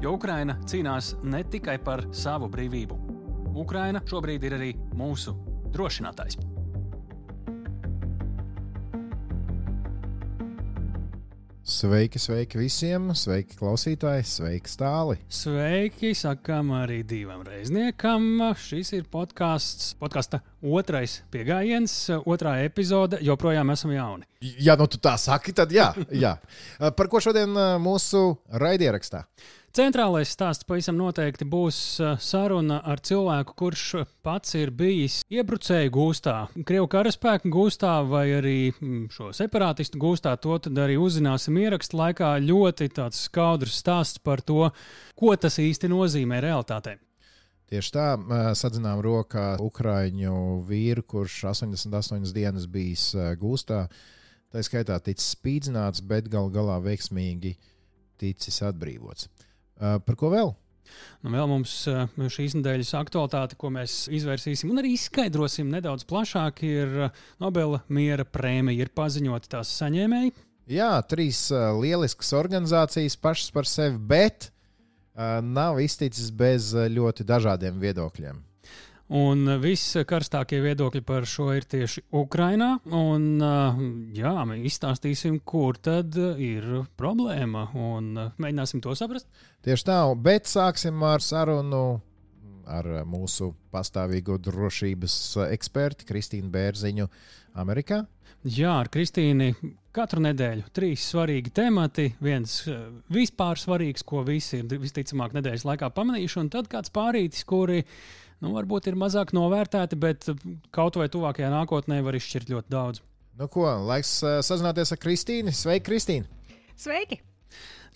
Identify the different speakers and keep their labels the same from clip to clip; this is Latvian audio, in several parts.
Speaker 1: Jo Ukraina cīnās ne tikai par savu brīvību. Ukraina šobrīd ir arī mūsu drošinātājs.
Speaker 2: Sveiki, sveiki visiem! Sveiki, klausītāji! Sveiki, stāli!
Speaker 1: Sveiki, sakām arī divam reizniekam. Šis ir podkāsts, podkāsta otrais pieejams, otrā epizode. Joprojām esam jauni.
Speaker 2: Ja nu tu tā saki, tad jā. jā. Par ko šodien mūsu raidierakstā?
Speaker 1: Centrālais stāsts pavisam noteikti būs saruna ar cilvēku, kurš pats ir bijis iebrucēju gūstā, Krievu karaspēku gūstā vai arī šo separātistu gūstā. To tad arī uzzināsim ierakstu laikā. Ļoti tāds skaudrs stāsts par to, ko tas īsti nozīmē realitātē.
Speaker 2: Tieši tā, sadzinām rokā Ukrāņu vīru, kurš 88 dienas bijis gūstā. Tā skaitā ticis spīdzināts, bet gal galā veiksmīgi ticis atbrīvots. Uh, par ko vēl?
Speaker 1: Nu, vēl mums uh, šīs nedēļas aktualitāte, ko mēs izvērsīsim un arī izskaidrosim nedaudz plašāk, ir uh, Nobela miera prēmija. Ir paziņota tās saņēmēji.
Speaker 2: Jā, trīs lieliskas organizācijas pašas par sevi, bet nav izticis bez ļoti dažādiem viedokļiem.
Speaker 1: Un viss karstākie viedokļi par šo ir tieši Ukrainā. Un, jā, mēs izstāstīsim, kur tad ir problēma un mēģināsim to saprast.
Speaker 2: Tieši tā, bet sāksim ar sarunu ar mūsu pastāvīgo drošības eksperti Kristīnu Bērziņu Amerikā.
Speaker 1: Jā, ar Kristīnu katru nedēļu trīs svarīgi temati. Viens vispār svarīgs, ko visi ir visticamāk nedēļas laikā pamanījuši, un tad kāds pārītis, kuri ir nu, varbūt ir mazāk novērtēti, bet kaut vai tuvākajā nākotnē var izšķirt ļoti daudz.
Speaker 2: Nu, ko, laiks uh, sazināties ar Kristīnu. Sveiki, Kristīna!
Speaker 3: Sveiki!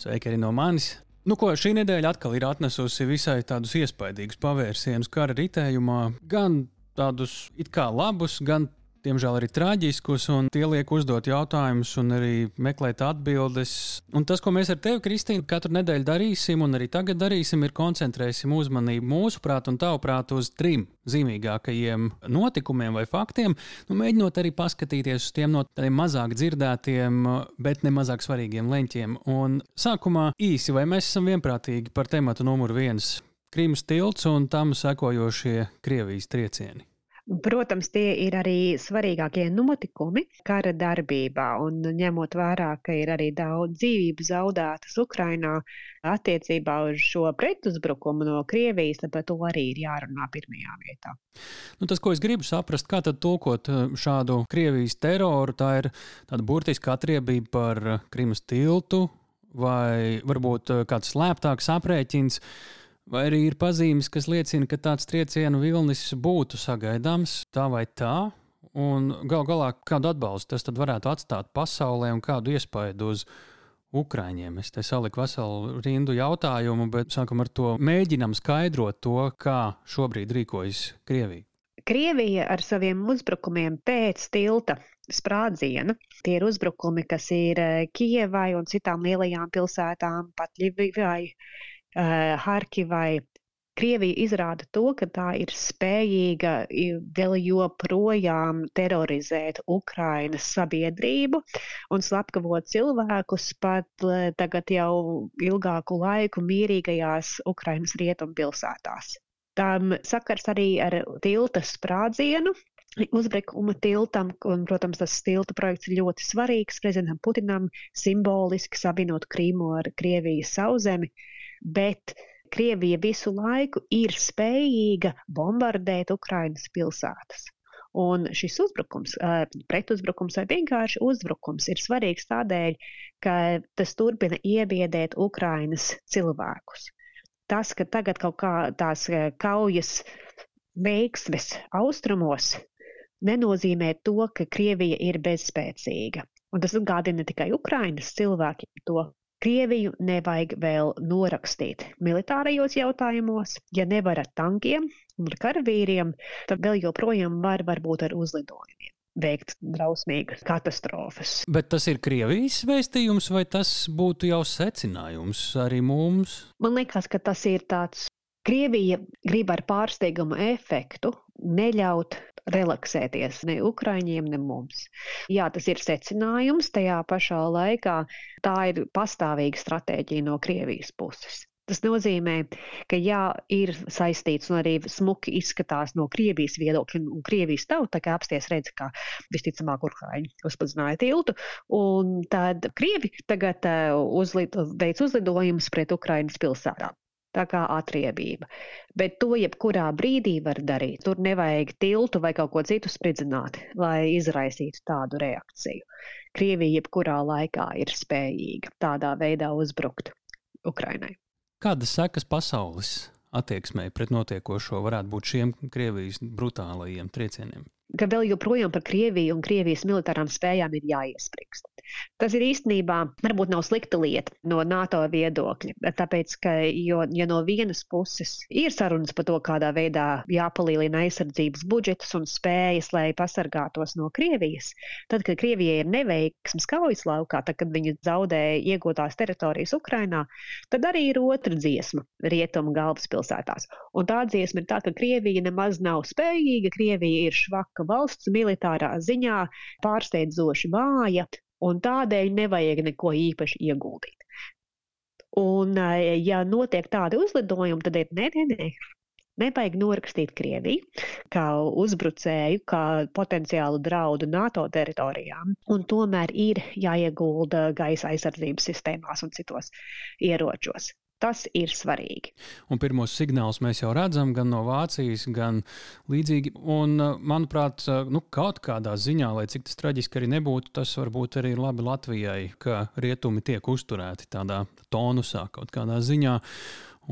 Speaker 1: Sveiki arī no manis! Nu, ko, šī nedēļa atkal ir atnesusi visai tādus iespaidīgus pavērsienus kara ritējumā, gan tādus it kā labus, gan diemžēl arī traģiskus, un tie liek uzdot jautājumus un arī meklēt atbildes. Un tas, ko mēs ar tevi, Kristīna, katru nedēļu darīsim, un arī tagad darīsim, ir koncentrēsim uzmanību mūsuprāt un tavuprāt uz trim zīmīgākajiem notikumiem vai faktiem, nu, mēģinot arī paskatīties uz tiem no tādiem mazāk dzirdētiem, bet ne mazāk svarīgiem leņķiem. Un sākumā īsi, vai mēs esam vienprātīgi par tematu numur viens - Krīmas tilts un tam sekojošie Krievijas triecieni.
Speaker 3: Protams, tie ir arī svarīgākie notikumi kara darbībā, un ņemot vērā, ka ir arī daudz dzīvību zaudētas Ukrainā attiecībā uz šo pretuzbrukumu no Krievijas, tad par to arī ir jārunā pirmajā vietā.
Speaker 1: Nu, tas, ko es gribu saprast, kā tad tulkot eh, šādu Krievijas teroru, tā ir tāda burtiska atriebība par Krimas tiltu vai varbūt eh, kāds slēptāks aprēķins. Vai arī ir pazīmes, kas liecina, ka tāds triecienu vilnis būtu sagaidāms tā vai tā, un gal galā kādu atbalstu tas varētu atstāt pasaulē un kādu iespaidu uz Ukraiņiem. Es te saliku veselu rindu jautājumu, bet sākam ar to mēģinam skaidrot to, kā šobrīd rīkojas Krievija.
Speaker 3: Krievija ar saviem uzbrukumiem pēc tilta sprādziena. Tie ir uzbrukumi, kas ir Kijevai un citām lielajām pilsētām, pat Ļivijai Harkivai. Krievija izrāda to, ka tā ir spējīga vēl joprojām terorizēt Ukrainas sabiedrību un slepkavot cilvēkus pat tagad jau ilgāku laiku mierīgajās Ukrainas rietumpilsētās. Tam sakars arī ar tilta sprādzienu, uzbrukuma tiltam, un, protams, tas tilta projekts ir ļoti svarīgs prezidentam Putinam, simboliski savienot Krīmu ar Krievijas sauszemi bet Krievija visu laiku ir spējīga bombardēt Ukrainas pilsētas. Un šis uzbrukums, pretuzbrukums vai vienkārši uzbrukums ir svarīgs tādēļ, ka tas turpina iebiedēt Ukrainas cilvēkus. Tas, ka tagad kaut kā tās kaujas veiksmes austrumos, nenozīmē to, ka Krievija ir bezspēcīga. Un tas atgādina tikai Ukrainas cilvēkiem to, Krieviju nevajag vēl norakstīt militārajos jautājumos. Ja nevar ar tankiem un ar karavīriem, tad vēl joprojām var varbūt ar uzlidojumiem veikt drausmīgas katastrofas.
Speaker 1: Bet tas ir Krievijas vēstījums, vai tas būtu jau secinājums arī mums?
Speaker 3: Man liekas, ka tas ir tāds. Krievija grib ar pārsteigumu efektu neļaut relaksēties ne Ukraiņiem, ne mums. Jā, tas ir secinājums, tajā pašā laikā tā ir pastāvīga stratēģija no Krievijas puses. Tas nozīmē, ka jā, ir saistīts un arī smuki izskatās no Krievijas viedokļa, un Krievijas tauta, kā apsties redz, ka visticamāk Ukraiņi uzpazināja tiltu, un tad Krievi tagad uh, uzlid, veic uzlidojumus pret Ukraiņas pilsētām tā kā atriebība. Bet to jebkurā brīdī var darīt. Tur nevajag tiltu vai kaut ko citu spridzināt, lai izraisītu tādu reakciju. Krievija jebkurā laikā ir spējīga tādā veidā uzbrukt Ukrainai.
Speaker 1: Kādas sekas pasaules attieksmei pret notiekošo varētu būt šiem Krievijas brutālajiem triecieniem?
Speaker 3: Ka vēl joprojām par Krieviju un Krievijas militārām spējām ir jāiesprikst. Tas ir īstenībā varbūt nav slikta lieta no NATO viedokļa, tāpēc, ka, jo, ja no vienas puses ir sarunas par to, kādā veidā jāpalielina aizsardzības budžetus un spējas, lai pasargātos no Krievijas, tad, kad Krievijai ir neveiksmes kaujas laukā, tad, kad viņi zaudēja iegūtās teritorijas Ukrainā, tad arī ir otra dziesma rietumu galvaspilsētās. Un tā dziesma ir tā, ka Krievija nemaz nav spējīga, Krievija ir švaka ka valsts militārā ziņā pārsteidzoši vāja, un tādēļ nevajag neko īpaši ieguldīt. Un, ja notiek tādi uzlidojumi, tad ir nē, nē, nē. Nevajag norakstīt Krieviju kā uzbrucēju, kā potenciālu draudu NATO teritorijām, un tomēr ir jāiegulda gaisa aizsardzības sistēmās un citos ieročos. Tas ir svarīgi.
Speaker 1: Un pirmos signālus mēs jau redzam gan no Vācijas, gan līdzīgi. Un, uh, manuprāt, uh, nu, kaut kādā ziņā, lai cik tas traģiski arī nebūtu, tas varbūt arī ir labi Latvijai, ka rietumi tiek uzturēti tādā tonusā kaut kādā ziņā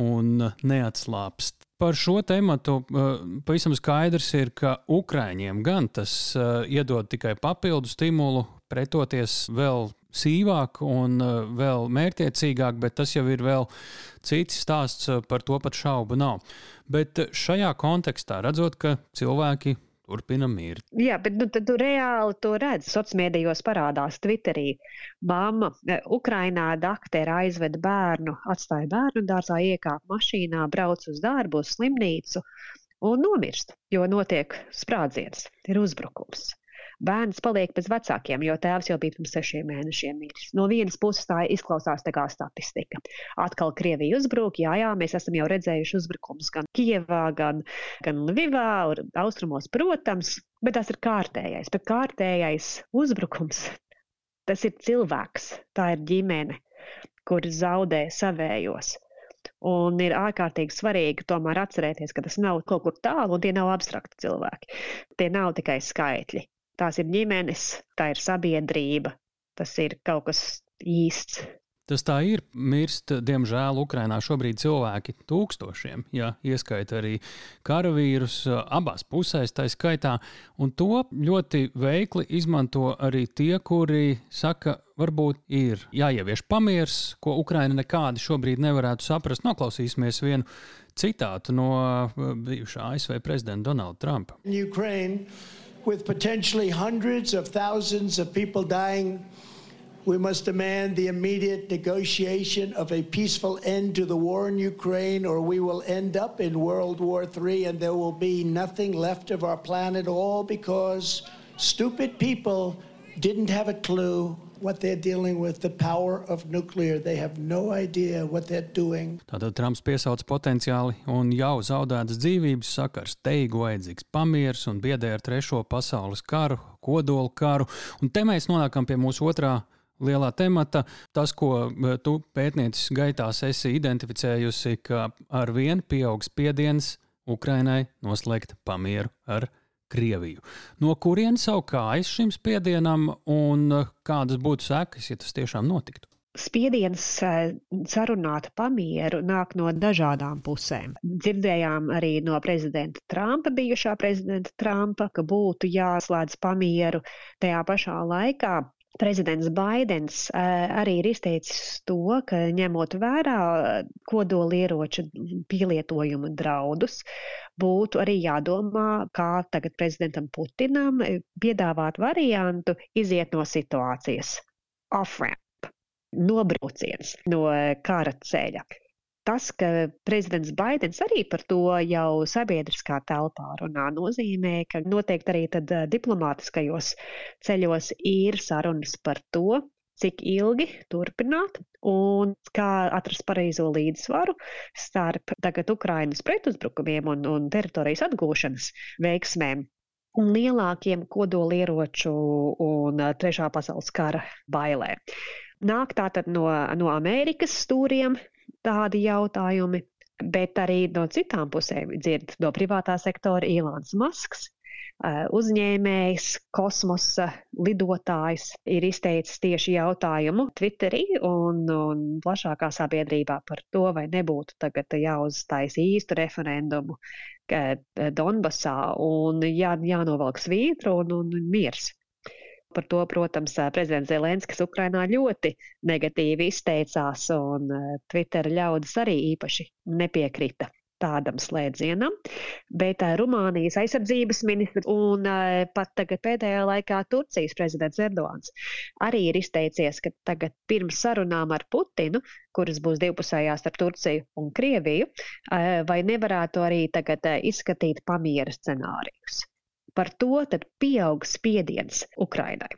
Speaker 1: un neatslāpst. Par šo tēmu pavisam skaidrs ir, ka Ukrāņiem gan tas uh, iedod tikai papildu stimulu pretoties vēl sīvāk un uh, vēl mērķiecīgāk, bet tas jau ir vēl cits stāsts, uh, par to pat šaubu nav. Bet uh, šajā kontekstā, redzot, ka cilvēki turpina mirt.
Speaker 3: Jā, bet nu, tu reāli to redz. Sociālajā mēdījos parādās Twitterī. Māma Ukrainā daktere aizveda bērnu, atstāja bērnu dārzā, iekāpa mašīnā, brauc uz darbu, uz slimnīcu un nomirst, jo notiek sprādziens, ir uzbrukums bērns paliek bez vecākiem, jo tēvs jau bija pirms sešiem mēnešiem miris. No vienas puses tā izklausās tā kā statistika. Atkal Krievija uzbruk, jā, jā, mēs esam jau redzējuši uzbrukumus gan Kievā, gan, gan Lvivā, austrumos, protams, bet tas ir kārtējais. Bet kārtējais uzbrukums, tas ir cilvēks, tā ir ģimene, kur zaudē savējos. Un ir ārkārtīgi svarīgi tomēr atcerēties, ka tas nav kaut kur tālu, un tie nav abstrakti cilvēki. Tie nav tikai skaitļi tās ir ģimenes, tā ir sabiedrība, tas ir kaut kas īsts.
Speaker 1: Tas tā ir. Mirst, diemžēl, Ukrainā šobrīd cilvēki tūkstošiem, ja ieskaita arī karavīrus abās pusēs, tā skaitā. Un to ļoti veikli izmanto arī tie, kuri saka, varbūt ir jāievieš pamieris, ko Ukraina nekādi šobrīd nevarētu saprast. Noklausīsimies vienu citātu no bijušā ASV prezidenta Donalda Trumpa. Ukraine with potentially hundreds of thousands of people dying, we must demand the immediate negotiation of a peaceful end to the war in Ukraine, or we will end up in World War III and there will be nothing left of our planet, all because stupid people didn't have a clue what they're dealing with, the power of nuclear. They have no idea what they're doing. Tātad Trumps piesauc potenciāli un jau zaudētas dzīvības, saka, ar steigu vajadzīgs pamieris un biedē ar trešo pasaules karu, kodolu karu. Un te mēs nonākam pie mūsu otrā lielā temata. Tas, ko e, tu pētniecis gaitās esi identificējusi, ka ar vienu pieaugs spiediens Ukrainai noslēgt pamieru ar Krieviju. No kurienes savu kājas šim spiedienam un eh, kādas būtu sekas, ja tas tiešām notiktu?
Speaker 3: Spiediens eh, sarunāt pamieru nāk no dažādām pusēm. Dzirdējām arī no prezidenta Trumpa, bijušā prezidenta Trumpa, ka būtu jāslēdz pamieru tajā pašā laikā prezidents Baidens arī ir izteicis to, ka ņemot vērā kodolieroču pielietojumu draudus, būtu arī jādomā, kā tagad prezidentam Putinam piedāvāt variantu iziet no situācijas. Off-ramp, nobrauciens no kara ceļa tas, ka prezidents Baidens arī par to jau sabiedriskā telpā runā, nozīmē, ka noteikti arī tad diplomātiskajos ceļos ir sarunas par to, cik ilgi turpināt un kā atrast pareizo līdzsvaru starp tagad Ukrainas pretuzbrukumiem un, un teritorijas atgūšanas veiksmēm un lielākiem kodolieroču un trešā pasaules kara bailēm. Nāk tātad no, no Amerikas stūriem, tādi jautājumi, bet arī no citām pusēm dzird no privātā sektora Ilāns Masks. Uzņēmējs, kosmosa lidotājs ir izteicis tieši jautājumu Twitterī un, un plašākā sabiedrībā par to, vai nebūtu tagad jāuzstājas īstu referendumu Donbasā un jā, jānovelk svītru un, un miers. Par to, protams, prezidents Zelenskis Ukrainā ļoti negatīvi izteicās, un Twitter ļaudis arī īpaši nepiekrita tādam slēdzienam, bet Rumānijas aizsardzības ministrs un pat tagad pēdējā laikā Turcijas prezidents Erdogans arī ir izteicies, ka tagad pirms sarunām ar Putinu, kuras būs divpusējās starp Turciju un Krieviju, vai nevarētu arī tagad izskatīt pamiera scenārijus par to tad pieaug spiediens Ukrainai.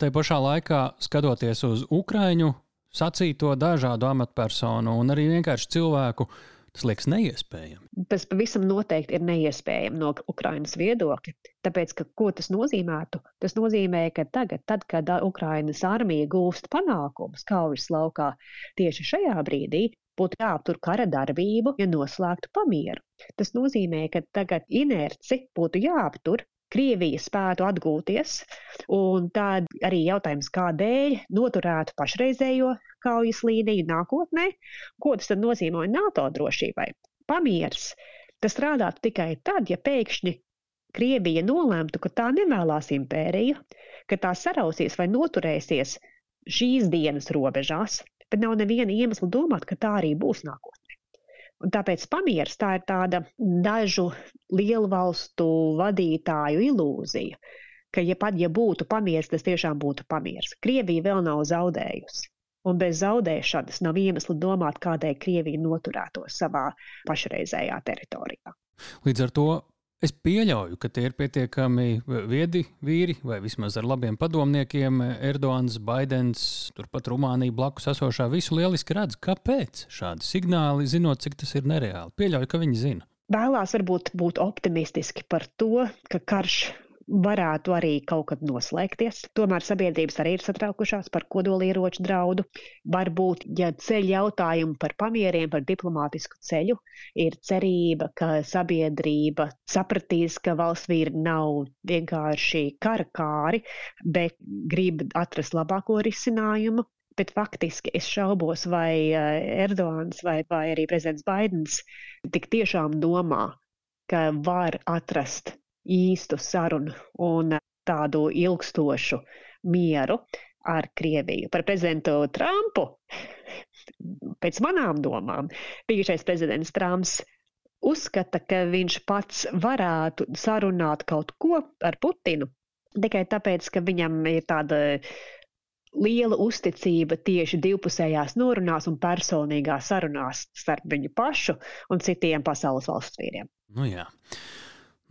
Speaker 1: Tā pašā laikā, skatoties uz Ukraiņu sacīto dažādu amatpersonu un arī vienkārši cilvēku, tas liekas neiespējami.
Speaker 3: Tas pavisam noteikti ir neiespējami no Ukrainas viedokļa. Tāpēc, ka, ko tas nozīmētu? Tas nozīmē, ka tagad, tad, kad Ukrainas armija gūst panākumus kaujas laukā, tieši šajā brīdī būtu jāaptur kara darbību, ja noslēgtu pamieru. Tas nozīmē, ka tagad inerci būtu jāaptur, Krievija spētu atgūties, un tad arī jautājums, kādēļ noturētu pašreizējo kaujas līniju nākotnē, ko tas tad nozīmē NATO drošībai. Pamiers, tas strādātu tikai tad, ja pēkšņi Krievija nolēmtu, ka tā nevēlas impēriju, ka tā sarausies vai noturēsies šīs dienas robežās, bet nav neviena iemesla domāt, ka tā arī būs nākotnē. Un tāpēc pamieris tā ir tāda dažu lielu valstu vadītāju ilūzija, ka, ja pat ja būtu pamieris, tas tiešām būtu pamieris. Krievija vēl nav zaudējusi. Un bez zaudēšanas nav iemesla domāt, kādēļ Krievija noturētos savā pašreizējā teritorijā.
Speaker 1: Līdz ar to Es pieļauju, ka tie ir pietiekami viedi vīri, vai vismaz ar labiem padomniekiem. Erdogans, Baidens, turpat Rumānija blakus esošā visu lieliski redz. Kāpēc šādi signāli, zinot, cik tas ir nereāli? Pieļauju, ka viņi zina.
Speaker 3: Vēlās varbūt būt optimistiski par to, ka karš varētu arī kaut kad noslēgties. Tomēr sabiedrības arī ir satraukušās par kodolieroču draudu. Varbūt, ja ceļ jautājumu par pamieriem, par diplomātisku ceļu, ir cerība, ka sabiedrība sapratīs, ka valsts vīri nav vienkārši kara kāri, bet grib atrast labāko risinājumu. Bet faktiski es šaubos, vai eh, Erdogans vai, vai arī prezidents Baidens tik tiešām domā, ka var atrast īstu sarunu un tādu ilgstošu mieru ar Krieviju. Par prezidentu Trumpu, pēc manām domām, bijušais prezidents Trumps uzskata, ka viņš pats varētu sarunāt kaut ko ar Putinu tikai tāpēc, ka viņam ir tāda liela uzticība tieši divpusējās norunās un personīgās sarunās starp viņu pašu un citiem pasaules valstu vīriem.
Speaker 1: Nu jā.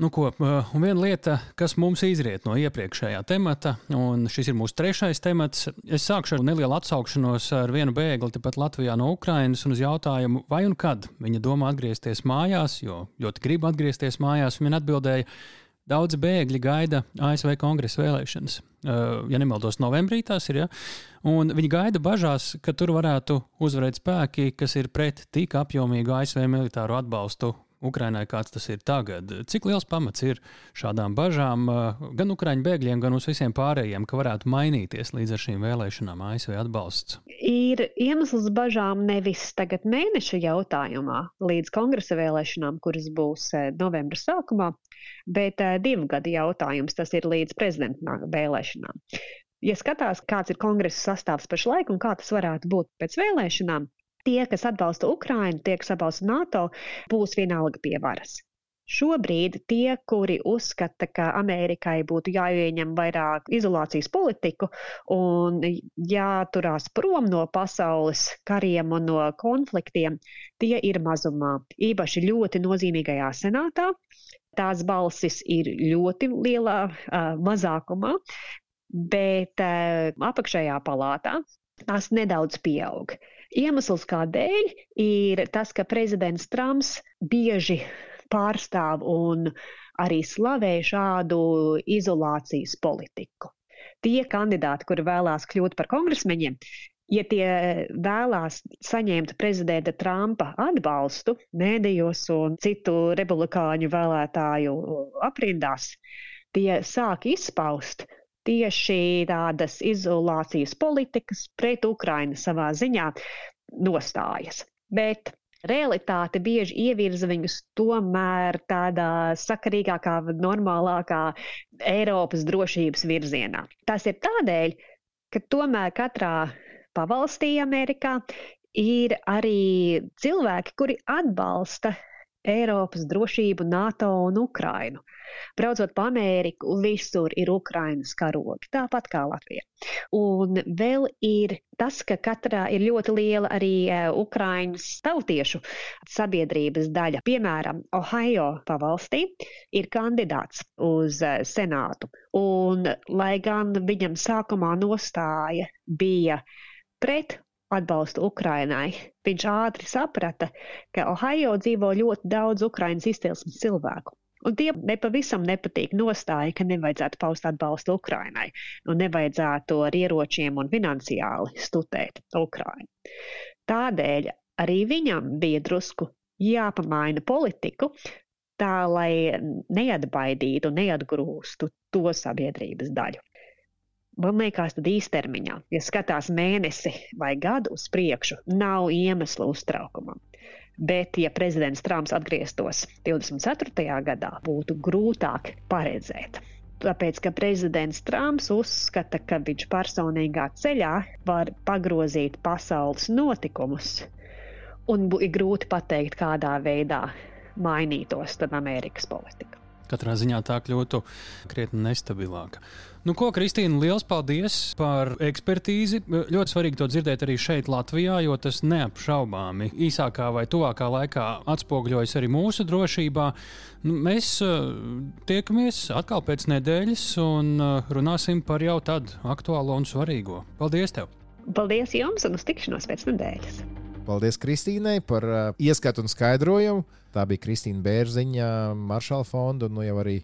Speaker 1: Nu, ko, un viena lieta, kas mums izriet no iepriekšējā temata, un šis ir mūsu trešais temats, es sākšu ar nelielu atsaukšanos ar vienu bēgli tepat Latvijā no Ukrainas un uz jautājumu, vai un kad viņa domā atgriezties mājās, jo ļoti grib atgriezties mājās. Viņa atbildēja, daudzi bēgļi gaida ASV kongresa vēlēšanas. Ja nemaldos, novembrī tās ir. Ja? Un viņi gaida bažās, ka tur varētu uzvarēt spēki, kas ir pret tik apjomīgu ASV militāru atbalstu Ukrainai, kāds tas ir tagad. Cik liels pamats ir šādām bažām eh, gan Ukrāņu bēgļiem, gan uz visiem pārējiem, ka varētu mainīties līdz ar šīm vēlēšanām ASV atbalsts?
Speaker 3: Ir iemesls bažām nevis tagad mēneša jautājumā līdz kongresa vēlēšanām, kuras būs eh, novembra sākumā, bet eh, divu gadu jautājums, tas ir līdz prezidenta vēlēšanām. Ja skatās, kāds ir kongresa sastāvs pašlaik un kā tas varētu būt pēc vēlēšanām, tie, kas atbalsta Ukrainu, tie, kas atbalsta NATO, būs vienalga pie varas. Šobrīd tie, kuri uzskata, ka Amerikai būtu jāieņem vairāk izolācijas politiku un jāturās prom no pasaules kariem un no konfliktiem, tie ir mazumā. Īpaši ļoti nozīmīgajā senātā. Tās balsis ir ļoti lielā uh, mazākumā, bet uh, apakšējā palātā tās nedaudz pieaug. Iemesls kādēļ ir tas, ka prezidents Trumps bieži pārstāv un arī slavē šādu izolācijas politiku. Tie kandidāti, kuri vēlās kļūt par kongresmeņiem, ja tie vēlās saņemt prezidenta Trumpa atbalstu mēdījos un citu republikāņu vēlētāju aprindās, tie sāk izpaust tieši tādas izolācijas politikas pret Ukrainu savā ziņā nostājas. Bet realitāte bieži ievirza viņus tomēr tādā sakarīgākā, normālākā Eiropas drošības virzienā. Tas ir tādēļ, ka tomēr katrā pavalstī Amerikā ir arī cilvēki, kuri atbalsta Eiropas drošību, NATO un Ukrainu. Braucot pa Ameriku, visur ir Ukrainas karogi, tāpat kā Latvija. Un vēl ir tas, ka katrā ir ļoti liela arī e, Ukrainas tautiešu sabiedrības daļa. Piemēram, Ohio pavalstī ir kandidāts uz e, senātu. Un, lai gan viņam sākumā nostāja bija pret atbalstu Ukrainai. Viņš ātri saprata, ka Ohio dzīvo ļoti daudz Ukraiņas izcelsmes cilvēku. Un tie nepavisam nepatīk nostāja, ka nevajadzētu paust atbalstu Ukrainai un nevajadzētu ar ieročiem un finansiāli stutēt Ukrainu. Tādēļ arī viņam bija drusku jāpamaina politiku, tā lai neatbaidītu, neatgrūstu to sabiedrības daļu. Man liekas, tad īstermiņā, ja skatās mēnesi vai gadu uz priekšu, nav iemesla uztraukumam. Bet, ja prezidents Trumps atgrieztos 24. gadā, būtu grūtāk paredzēt. Tāpēc, ka prezidents Trumps uzskata, ka viņš personīgā ceļā var pagrozīt pasaules notikumus, un ir grūti pateikt, kādā veidā mainītos Amerikas politika.
Speaker 1: Katrā ziņā tā kļūtu krietni nestabilāka. Nu, ko, Kristīna, liels paldies par ekspertīzi. Ļoti svarīgi to dzirdēt arī šeit, Latvijā, jo tas neapšaubāmi īsākā vai tuvākā laikā atspoguļojas arī mūsu drošībā. Nu, mēs uh, tiekamies atkal pēc nedēļas un uh, runāsim par jau tādu aktuālo un svarīgo. Paldies! Tev.
Speaker 3: Paldies jums un uz tikšanos pēc nedēļas!
Speaker 2: Paldies Kristīnai par uh, ieskatu un skaidrojumu. Tā bija Kristīna Bērziņa, Maršala fonda un nu jau arī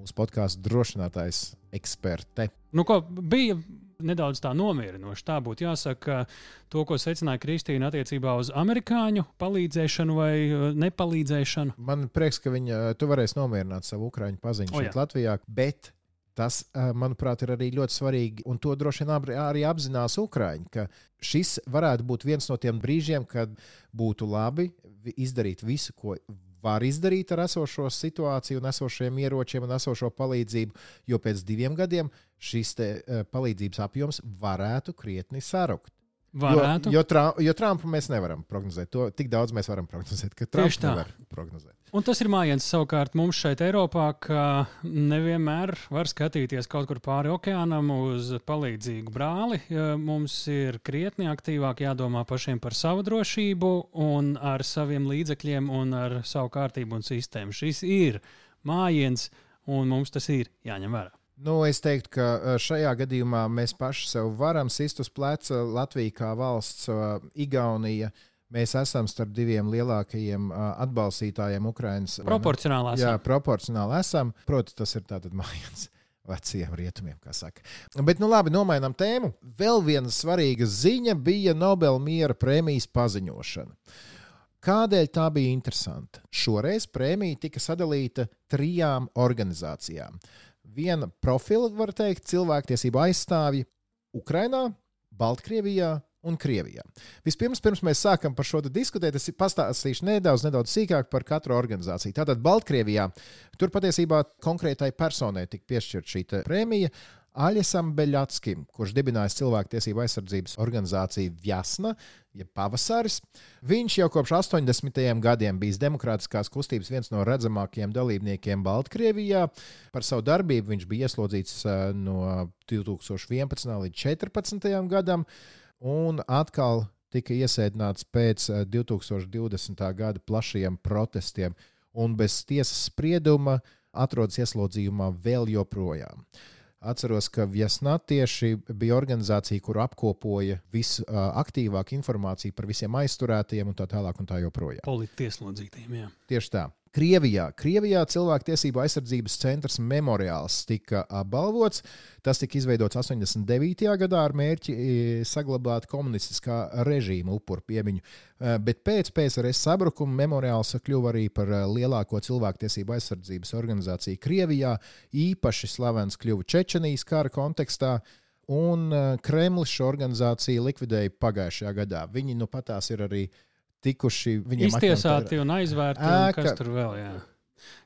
Speaker 2: mūsu podkāstu drošinātājs eksperte.
Speaker 1: Nu, ko bija nedaudz tā nomierinoši. Tā būtu jāsaka, to, ko secināja Kristīna attiecībā uz amerikāņu palīdzēšanu vai uh, nepalīdzēšanu.
Speaker 2: Man prieks, ka viņa, uh, tu varēsi nomierināt savu ukrāņu paziņu šeit, oh, Latvijā, bet tas, uh, manuprāt, ir arī ļoti svarīgi, un to droši vien arī apzinās Ukrāņi, ka šis varētu būt viens no tiem brīžiem, kad būtu labi izdarīt visu, ko var izdarīt ar esošo situāciju, esošiem ieročiem un esošo palīdzību, jo pēc diviem gadiem šis te, uh, palīdzības apjoms varētu krietni sarukt.
Speaker 1: Varētu.
Speaker 2: Jo, jo, tra, jo Trumpu mēs nevaram prognozēt. To tik daudz mēs varam prognozēt, ka Trumps nevar prognozēt.
Speaker 1: Un tas ir mājiens savukārt mums šeit, Eiropā, ka nevienmēr var skatīties kaut kur pāri okeānam uz palīdzīgu brāli. Mums ir krietni aktīvāk jādomā pašiem par savu drošību un ar saviem līdzekļiem un ar savu kārtību un sistēmu. Šis ir mājiens, un mums tas ir jāņem vērā.
Speaker 2: Nu, es teiktu, ka šajā gadījumā mēs paši sev varam sist uz pleca. Latvija kā valsts, Igaunija. Mēs esam starp diviem lielākajiem atbalstītājiem Ukraiņas.
Speaker 1: Proporcionāli esam.
Speaker 2: Jā, proporcionāli esam. Protams, tas ir tātad mājiens veciem rietumiem, kā saka. Bet, nu labi, nomainām tēmu. Vēl viena svarīga ziņa bija Nobela miera prēmijas paziņošana. Kādēļ tā bija interesanta? Šoreiz prēmija tika sadalīta trijām organizācijām viena profila, var teikt, cilvēktiesību aizstāvji Ukrajinā, Baltkrievijā un Krievijā. Vispirms, pirms mēs sākam par šo diskutēt, es pastāstīšu nedaudz, nedaudz sīkāk par katru organizāciju. Tātad Baltkrievijā tur patiesībā konkrētai personai tika piešķirta šī prēmija. Aļasam Beļatskim, kurš dibinājis cilvēktiesību aizsardzības organizāciju Vjasna, jeb ja Pavasaris. Viņš jau kopš 80. gadiem bijis demokrātiskās kustības viens no redzamākajiem dalībniekiem Baltkrievijā. Par savu darbību viņš bija ieslodzīts eh, no 2011. līdz 2014. gadam, un atkal tika iesēdināts pēc 2020. Eh, gada plašajiem protestiem, un bez tiesas sprieduma atrodas ieslodzījumā vēl joprojām. Atceros, ka Viesnatieši bija organizācija, kur apkopoja visaktīvāku informāciju par visiem aizturētajiem un tā tālāk un tā joprojām.
Speaker 1: Politieslodzītiem, jā.
Speaker 2: Tieši tā. Krievijā. Krievijā cilvēktiesību aizsardzības centrs memoriāls tika apbalvots. Tas tika izveidots 89. gadā ar mērķi e, saglabāt komunistiskā režīma upuru piemiņu. E, bet pēc PSRS sabrukuma memoriāls kļuva arī par e, lielāko cilvēktiesību aizsardzības organizāciju Krievijā. Īpaši slavens kļuva Čečenijas kara kontekstā. Un Kremlis šo organizāciju likvidēja pagājušajā gadā. Viņi nu patās ir arī uh, tikuši
Speaker 1: iztiesāti un aizvērti. Un kas tur vēl? Jā.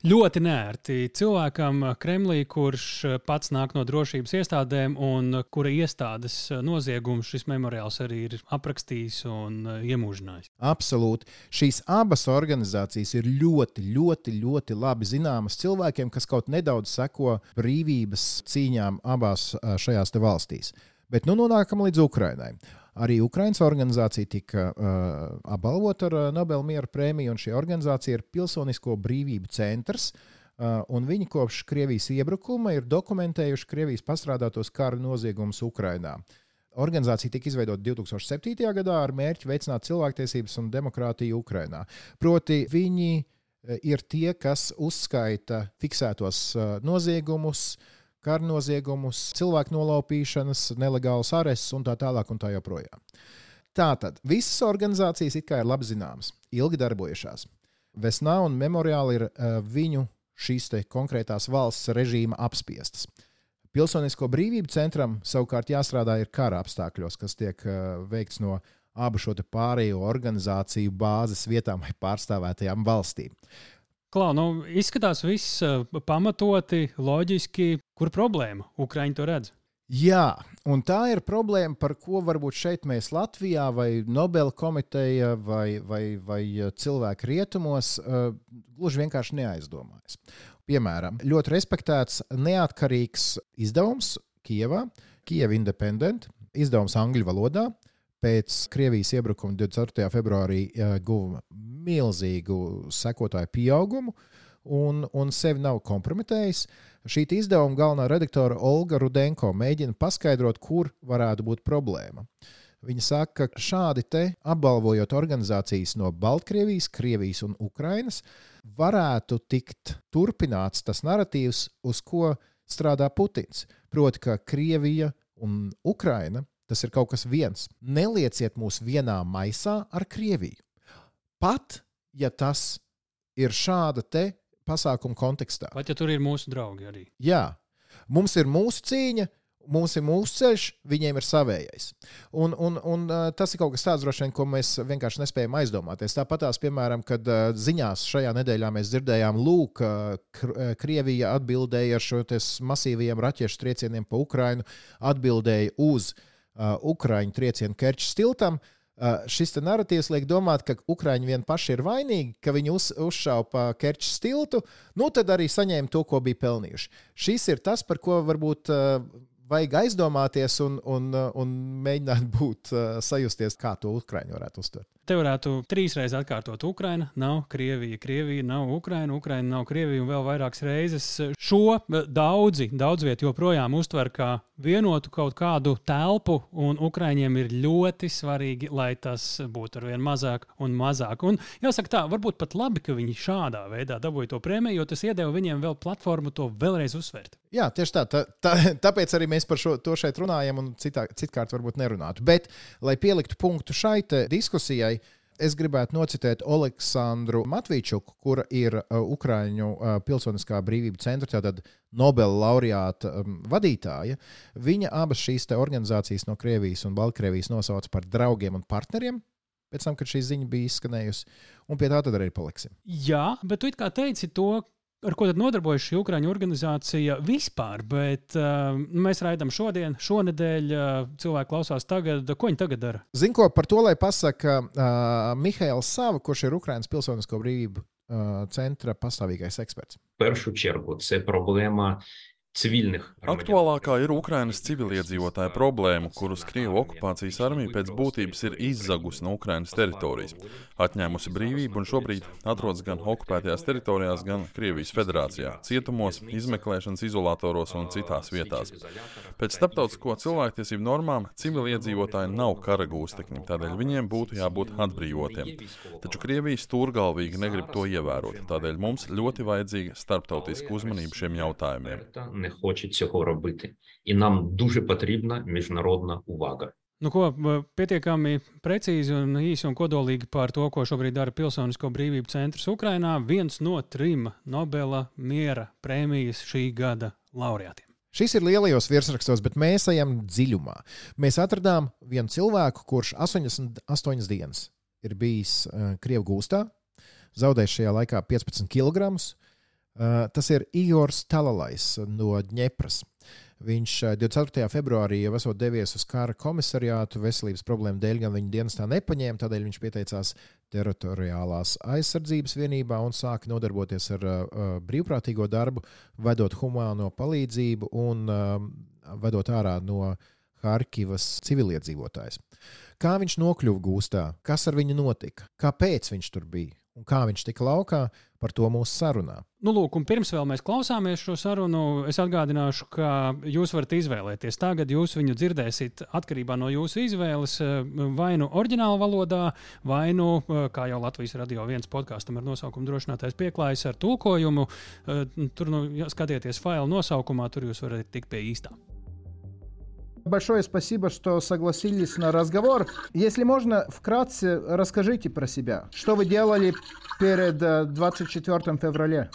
Speaker 1: Ļoti nērti cilvēkam Kremlī, kurš pats nāk no drošības iestādēm un kura iestādes noziegumu šis memoriāls arī ir aprakstījis un iemūžinājis.
Speaker 2: Absolūti. Šīs abas organizācijas ir ļoti, ļoti, ļoti labi zināmas cilvēkiem, kas kaut nedaudz seko brīvības cīņām abās šajās valstīs. Bet nu nonākam līdz Ukrainai. Arī Ukraiņas organizācija tika uh, apbalvota ar uh, Nobela miera prēmiju, un šī organizācija ir Pilsonisko brīvību centrs. Uh, viņi kopš Krievijas iebrukuma ir dokumentējuši Krievijas pastrādātos kara noziegumus Ukrajinā. Organizācija tika izveidota 2007. gadā ar mērķi veicināt cilvēktiesības un demokrātiju Ukrajinā. Proti, viņi ir tie, kas uzskaita fiksētos noziegumus, uh, karnoziegumus, cilvēku nolaupīšanas, nelegālus arestus un tā tālāk un tā joprojām. Tātad visas organizācijas it kā ir labi zināmas, ilgi darbojušās. Vesnā un memoriāli ir uh, viņu šīs konkrētās valsts režīma apspiestas. Pilsonisko brīvību centram savukārt jāstrādā ir kara apstākļos, kas tiek uh, veikts no abu šo pārējo organizāciju bāzes vietām vai pārstāvētajām valstīm.
Speaker 1: Klau, nu, izskatās viss uh, pamatoti, loģiski. Kur problēma? Ukraiņi to redz.
Speaker 2: Jā, un tā ir problēma, par ko varbūt šeit mēs Latvijā, vai Nobela komiteja, vai, vai, vai uh, cilvēki rietumos uh, gluži vienkārši neaizdomājas. Piemēram, ļoti respektēts neatkarīgs izdevums Kijavā, Kijava Independent, izdevums angļu valodā, pēc Krievijas iebrukuma 24. februārī guva milzīgu sekotāju pieaugumu un, un sevi nav kompromitējis. Šī izdevuma galvenā redaktore Olga Rudenko mēģina paskaidrot, kur varētu būt problēma. Viņa saka, ka šādi te apbalvojot organizācijas no Baltkrievijas, Krievijas un Ukrainas, varētu tikt turpināts tas narratīvs, uz ko strādā Putins. Proti, ka Krievija un Ukraina Tas ir kaut kas viens. Nelieciet mūs vienā maisā ar Krieviju. Pat ja tas ir šāda te pasākuma kontekstā.
Speaker 1: Pat ja tur ir mūsu draugi arī.
Speaker 2: Jā, mums ir mūsu cīņa, mums ir mūsu ceļš, viņiem ir savējais. Un, un, un tas ir kaut kas tāds, droši vien, ko mēs vienkārši nespējam aizdomāties. Tāpat tās, piemēram, kad ziņās šajā nedēļā mēs dzirdējām, lūk, Krievija atbildēja ar šo masīviem raķešu triecieniem pa Ukrainu, atbildēja uz uh, uh, Ukrāņu triecienu Kerčs tiltam. Uh, šis narratīvs liek domāt, ka Ukrāņi vien paši ir vainīgi, ka viņi uz, uzšāva pa Kerčs tiltu, nu tad arī saņēma to, ko bija pelnījuši. Šis ir tas, par ko varbūt uh, vajag aizdomāties un, un, un mēģināt būt, uh, sajusties, kā to Ukrāņi varētu uztvert.
Speaker 1: Te varētu trīsreiz atkārtot, Ukraina nav Krievija, Krievija nav Ukraina, Ukraina nav Krievija un vēl vairākas reizes. Šo daudzi, daudz viet joprojām uztver kā vienotu kaut kādu telpu, un Ukraiņiem ir ļoti svarīgi, lai tas būtu ar vien mazāk un mazāk. Un jāsaka tā, varbūt pat labi, ka viņi šādā veidā dabūja to prēmiju, jo tas iedeva viņiem vēl platformu to vēlreiz uzsvērt.
Speaker 2: Jā, tieši tā. tā, tā tāpēc arī mēs par šo, to šeit runājam, un citā, citkārt varbūt nerunātu. Bet, lai pieliktu punktu šai diskusijai, Es gribētu nocitēt Aleksandru Matvīčuku, kur ir uh, Ukrāņu uh, Pilsoniskā brīvība centra, tātad Nobela laureāta um, vadītāja. Viņa abas šīs organizācijas no Krievijas un Baltkrievijas nosauca par draugiem un partneriem. Pēc tam, kad šī ziņa bija izskanējusi, un pie tā tad arī paliksim.
Speaker 1: Jā, bet tu kā teici to, ar ko tad nodarbojas šī Ukrāņu organizācija vispār, bet uh, mēs raidām šodien, šonadēļ, uh, cilvēki klausās tagad, ko viņi tagad dara.
Speaker 2: Zinu, ko par to, lai pasaka uh, Mihails Sava, kurš ir Ukraiņas pilsonisko brīvību uh, centra pastāvīgais eksperts.
Speaker 4: першу чергу це проблема civilnih.
Speaker 5: Aktuālākā ir Ukrainas civiliedzīvotāja problēma, kurus Krievijas okupācijas armija pēc būtības ir izzagusi no Ukrainas teritorijas, atņēmusi brīvību un šobrīd atrodas gan okupētajās teritorijās, gan Krievijas federācijā, cietumos, izmeklēšanas izolatoros un citās vietās. Pēc starptautisko cilvēktiesību normām civiliedzīvotāji nav kara gūstekņi, tādēļ viņiem būtu jābūt atbrīvotiem. Taču Krievija stūrgalvīgi negrib to ievērot, tādēļ mums ļoti vajadzīga starptautiska uzmanība šiem jautājumiem
Speaker 4: не хоче цього робити, і нам дуже потрібна міжнародна увага.
Speaker 1: Nu, ko pietiekami precīzi un īsi un kodolīgi par to, ko šobrīd dara Pilsonisko brīvību centrs Ukrajinā, viens no trim Nobela miera prēmijas šī gada laureātiem.
Speaker 2: Šis ir lielajos virsrakstos, bet mēs ejam dziļumā. Mēs atradām vienu cilvēku, kurš 88 dienas ir bijis uh, Krievijas gūstā, zaudējis šajā laikā 15 kg. Uh, tas ir Igors Talalais no Dņepras. Viņš uh, 24. februārī jau esot devies uz kara komisariātu veselības problēmu dēļ, gan viņa dienestā nepaņēma, tādēļ viņš pieteicās teritoriālās aizsardzības vienībā un sāka nodarboties ar uh, brīvprātīgo darbu, vedot humāno palīdzību un uh, vedot ārā no Harkivas civiliedzīvotājs. Kā viņš nokļuva gūstā, kas ar viņu notika, kāpēc viņš tur bija un kā viņš tika laukā, par to mūsu sarunā.
Speaker 1: Nu, lūk, pirms vēl mēs klausāmies šo sarunu, es atgādināšu, ka jūs varat izvēlēties. Tagad jūs viņu dzirdēsiet atkarībā no jūsu izvēles, vai nu oriģinālā valodā, vai nu, kā jau Latvijas radio viens podkāstam ar nosaukumu drošinātais pieklājas ar tulkojumu. Tur, nu, skatieties failu nosaukumā, tur jūs varat tikt pie īstā.
Speaker 6: Большое спасибо, что согласились на разговор. Если можно, вкратце расскажите про себя. Что вы делали перед 24 февраля?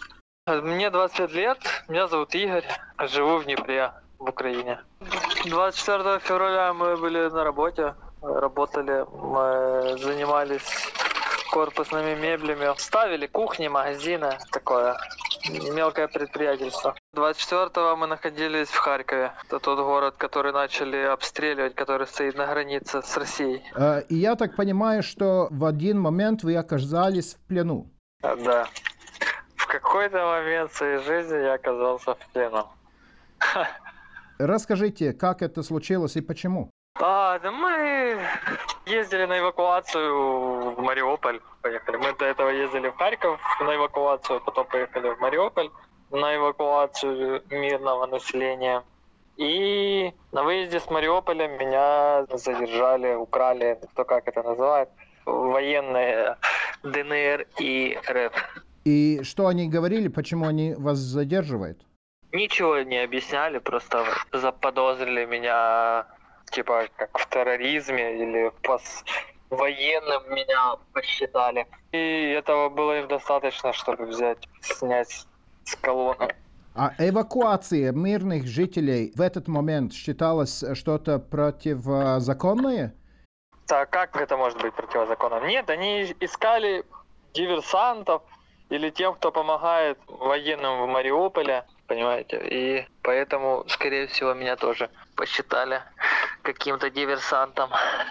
Speaker 7: Мне 25 лет, меня зовут Игорь, живу в Днепре, в Украине. 24 февраля мы были на работе, работали, мы занимались корпусными меблями, ставили кухни, магазины, такое мелкое предприятельство. 24-го мы находились в Харькове. Это тот город, который начали обстреливать, который стоит на границе с Россией.
Speaker 6: И я так понимаю, что в один момент вы оказались в плену.
Speaker 7: Да. В какой-то момент своей жизни я оказался в плену.
Speaker 6: Расскажите, как это случилось и почему?
Speaker 7: А, да мы ездили на эвакуацию в Мариуполь. Поехали. Мы до этого ездили в Харьков на эвакуацию, потом поехали в Мариуполь на эвакуацию мирного населения. И на выезде с Мариуполя меня задержали, украли, кто как это называет, военные ДНР и РФ.
Speaker 6: И что они говорили, почему они вас задерживают?
Speaker 7: Ничего не объясняли, просто заподозрили меня типа как в терроризме или по военным меня посчитали. И этого было им достаточно, чтобы взять, снять с колонны.
Speaker 6: А эвакуация мирных жителей в этот момент считалось что-то противозаконное?
Speaker 7: Так как это может быть противозаконно? Нет, они искали диверсантов или тем, кто помогает военным в Мариуполе, понимаете? И поэтому, скорее всего, меня тоже посчитали каким-то диверсантом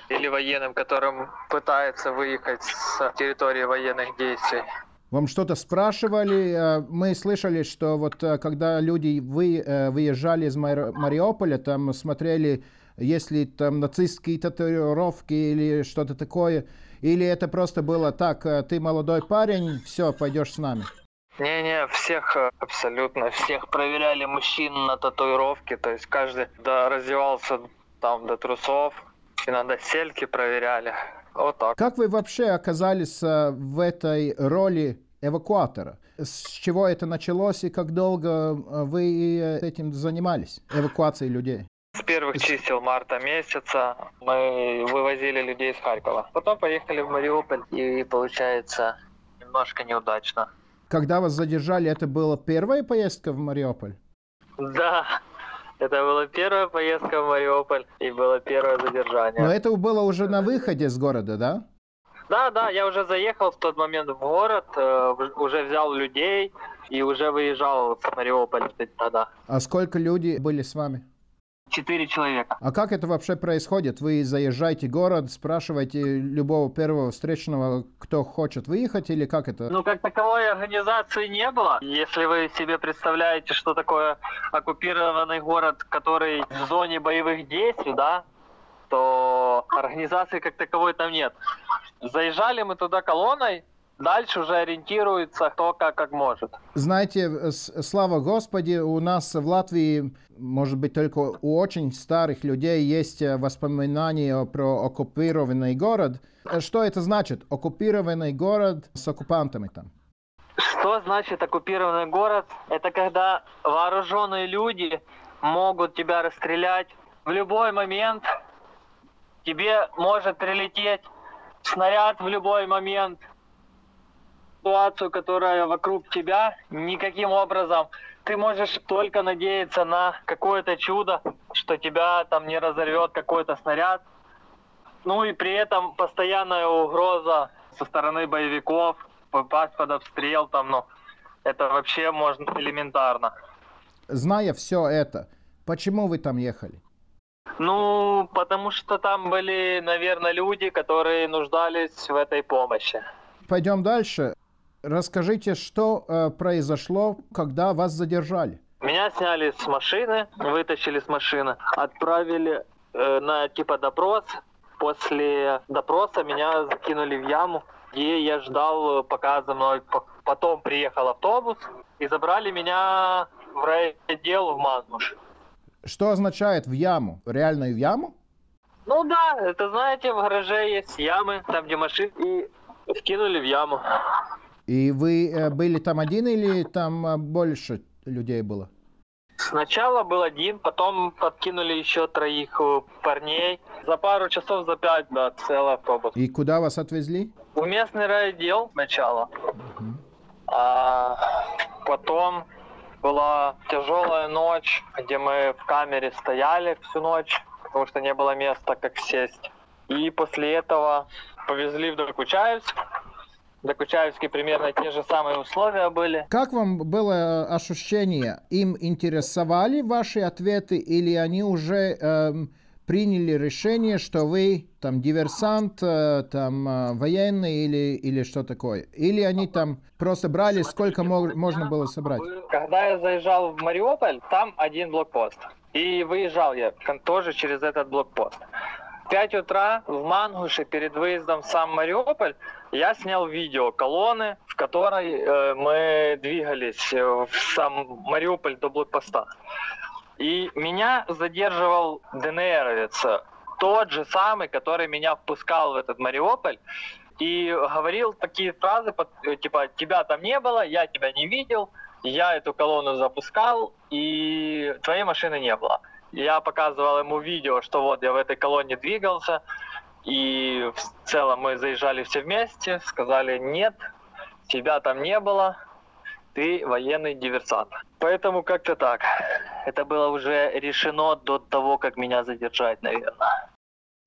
Speaker 7: или военным, которым пытается выехать с территории военных действий.
Speaker 6: Вам что-то спрашивали? Мы слышали, что вот когда люди вы, выезжали из Мариуполя, там смотрели, есть ли там нацистские татуировки или что-то такое, или это просто было так, ты молодой парень, все, пойдешь с нами?
Speaker 7: Не-не, всех абсолютно, всех проверяли мужчин на татуировки, то есть каждый да, раздевался там до трусов, иногда сельки проверяли. Вот так.
Speaker 6: Как вы вообще оказались в этой роли эвакуатора? С чего это началось и как долго вы этим занимались, эвакуацией людей?
Speaker 7: С первых чисел марта месяца мы вывозили людей из Харькова. Потом поехали в Мариуполь и, получается, немножко неудачно.
Speaker 6: Когда вас задержали, это была первая поездка в Мариуполь?
Speaker 7: Да, это была первая поездка в Мариуполь и было первое задержание.
Speaker 6: Но это было уже на выходе с города, да?
Speaker 7: Да, да, я уже заехал в тот момент в город, э, уже взял людей, и уже выезжал с Мариуполя тогда.
Speaker 6: А сколько людей были с вами?
Speaker 7: Четыре человека.
Speaker 6: А как это вообще происходит? Вы заезжаете в город, спрашиваете любого первого встречного, кто хочет выехать, или как это?
Speaker 7: Ну, как таковой организации не было. Если вы себе представляете, что такое оккупированный город, который в зоне боевых действий, да, то организации как таковой там нет. Заезжали мы туда колонной, Дальше уже ориентируется кто как, как может.
Speaker 6: Знаете, слава Господи, у нас в Латвии, может быть, только у очень старых людей есть э, воспоминания про оккупированный город. Э, что это значит? Оккупированный город с оккупантами там.
Speaker 7: Что значит оккупированный город? Это когда вооруженные люди могут тебя расстрелять в любой момент. Тебе может прилететь снаряд в любой момент – ситуацию, которая вокруг тебя, никаким образом. Ты можешь только надеяться на какое-то чудо, что тебя там не разорвет какой-то снаряд. Ну и при этом постоянная угроза со стороны боевиков, попасть под обстрел там, ну, это вообще можно элементарно.
Speaker 6: Зная все это, почему вы там ехали?
Speaker 7: Ну, потому что там были, наверное, люди, которые нуждались в этой помощи.
Speaker 6: Пойдем дальше. Расскажите, что э, произошло, когда вас задержали?
Speaker 7: Меня сняли с машины, вытащили с машины, отправили э, на типа допрос. После допроса меня закинули в яму, где я ждал, пока за мной потом приехал автобус и забрали меня в райотдел в Мангуш.
Speaker 6: Что означает в яму? Реально в яму?
Speaker 7: Ну да, это знаете, в гараже есть ямы, там где машины, и вкинули в яму.
Speaker 6: И вы э, были там один или там э, больше людей было?
Speaker 7: Сначала был один, потом подкинули еще троих э, парней. За пару часов, за пять, да, целый автобус.
Speaker 6: И куда вас отвезли?
Speaker 7: В местный райотдел сначала. Угу. А потом была тяжелая ночь, где мы в камере стояли всю ночь, потому что не было места, как сесть. И после этого повезли в Докучаевск, Докучаевске примерно те же самые условия были.
Speaker 6: Как вам было ощущение? Им интересовали ваши ответы или они уже эм, приняли решение, что вы там диверсант, э, там э, военный или, или что такое? Или они там просто брали, сколько мог, можно было собрать?
Speaker 7: Когда я заезжал в Мариуполь, там один блокпост. И выезжал я тоже через этот блокпост. 5 утра в Мангуше перед выездом в сам Мариуполь я снял видео колонны, в которой э, мы двигались э, в сам Мариуполь до блокпоста. И меня задерживал ДНРовец, тот же самый, который меня впускал в этот Мариуполь, и говорил такие фразы, э, типа, тебя там не было, я тебя не видел, я эту колонну запускал, и твоей машины не было. Я показывал ему видео, что вот я в этой колонне двигался, и в целом мы заезжали все вместе, сказали нет, тебя там не было, ты военный диверсант. Поэтому как-то так. Это было уже решено до того, как меня задержать, наверное.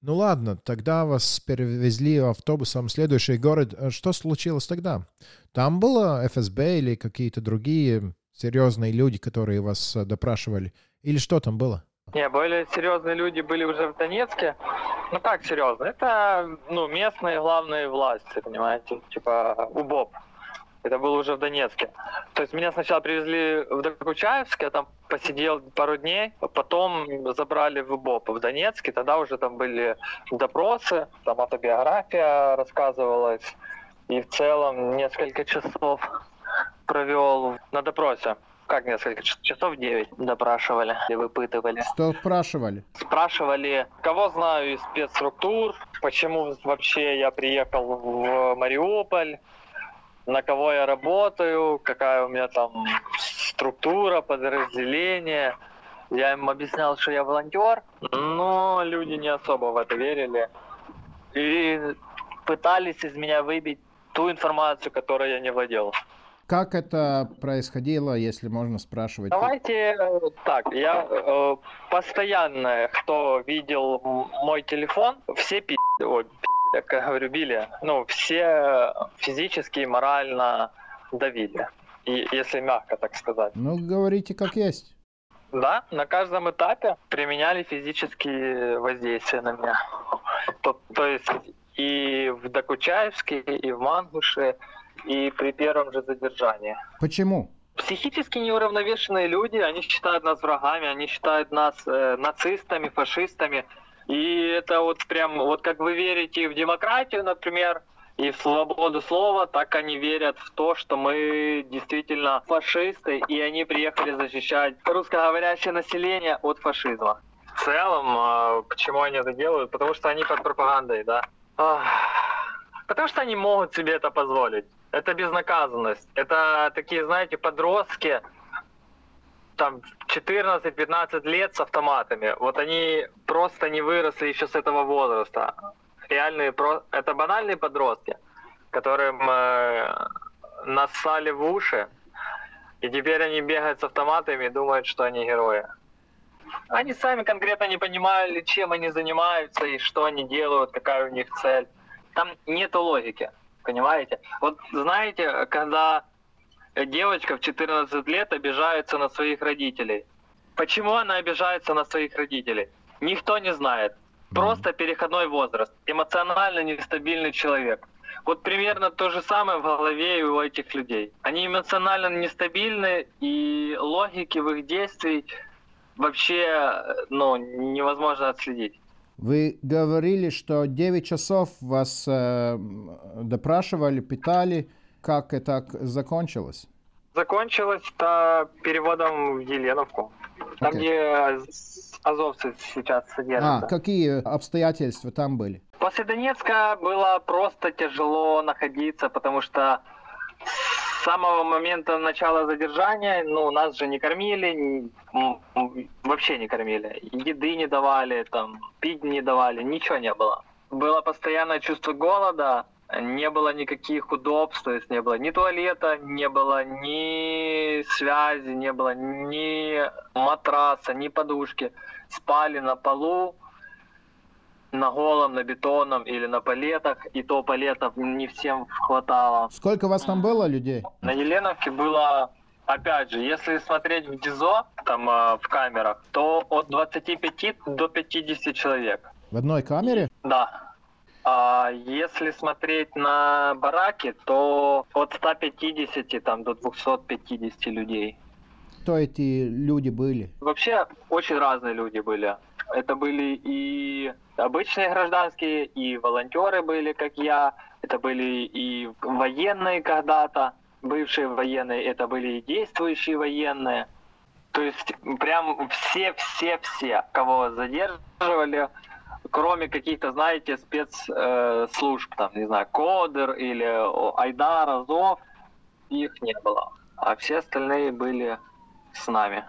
Speaker 2: Ну ладно, тогда вас перевезли автобусом в следующий город. Что случилось тогда? Там было ФСБ или какие-то другие серьезные люди, которые вас допрашивали? Или что там было?
Speaker 7: Не, более серьезные люди были уже в Донецке. Ну как серьезно? Это ну, местные главные власти, понимаете, типа УБОП. Это было уже в Донецке. То есть меня сначала привезли в Докучаевск, я там посидел пару дней, потом забрали в УБОП в Донецке, тогда уже там были допросы, там автобиография рассказывалась, и в целом несколько часов провел на допросе как несколько часов, 9 допрашивали и выпытывали.
Speaker 6: Что спрашивали?
Speaker 7: Спрашивали, кого знаю из спецструктур, почему вообще я приехал в Мариуполь, на кого я работаю, какая у меня там структура, подразделение. Я им объяснял, что я волонтер, но люди не особо в это верили. И пытались из меня выбить ту информацию, которой я не владел.
Speaker 6: Как это происходило, если можно спрашивать?
Speaker 7: Давайте э, так, я э, постоянно, кто видел мой телефон, все пи***, ой, пи***, как говорю, били, ну, все физически и морально давили. и, если мягко так сказать.
Speaker 6: Ну, говорите как есть.
Speaker 7: Да, на каждом этапе применяли физические воздействия на меня. То, то есть и в Докучаевске, и в Мангуше, и при первом же задержании.
Speaker 6: Почему?
Speaker 7: Психически неуравновешенные люди, они считают нас врагами, они считают нас э, нацистами, фашистами. И это вот прям, вот как вы верите в демократию, например, и в свободу слова, так они верят в то, что мы действительно фашисты, и они приехали защищать русскоговорящее население от фашизма. В целом, а, почему они это делают? Потому что они под пропагандой, да. Потому что они могут себе это позволить. Это безнаказанность. Это такие, знаете, подростки, там 14-15 лет с автоматами. Вот они просто не выросли еще с этого возраста. Реальные, это банальные подростки, которым э, нассали в уши, и теперь они бегают с автоматами и думают, что они герои. Они сами конкретно не понимали, чем они занимаются и что они делают, какая у них цель. Там нет логики, понимаете? Вот знаете, когда девочка в 14 лет обижается на своих родителей. Почему она обижается на своих родителей? Никто не знает. Просто переходной возраст. Эмоционально нестабильный человек. Вот примерно то же самое в голове у этих людей. Они эмоционально нестабильны, и логики в их действиях вообще ну, невозможно отследить.
Speaker 6: Вы говорили, что 9 часов вас э, допрашивали, питали. Как это закончилось?
Speaker 7: Закончилось это переводом в Еленовку. Там, okay. где азовцы сейчас содержатся.
Speaker 6: А, какие обстоятельства там были?
Speaker 7: После Донецка было просто тяжело находиться, потому что самого момента начала задержания, ну, нас же не кормили, вообще не кормили. Еды не давали, там, пить не давали, ничего не было. Было постоянное чувство голода, не было никаких удобств, то есть не было ни туалета, не было ни связи, не было ни матраса, ни подушки. Спали на полу, на голом, на бетонном или на палетах, и то палетов не всем хватало.
Speaker 6: Сколько вас там было людей?
Speaker 7: На Еленовке было, опять же, если смотреть в ДИЗО, там э, в камерах, то от 25 до 50 человек.
Speaker 6: В одной камере?
Speaker 7: Да. А если смотреть на бараки, то от 150 там, до 250 людей.
Speaker 6: Кто эти люди были?
Speaker 7: Вообще очень разные люди были. Это были и обычные гражданские, и волонтеры были, как я. Это были и военные когда-то, бывшие военные. Это были и действующие военные. То есть прям все-все-все, кого задерживали, кроме каких-то, знаете, спецслужб, э, там, не знаю, Кодер или Айдар, Азов, их не было. А все остальные были с нами.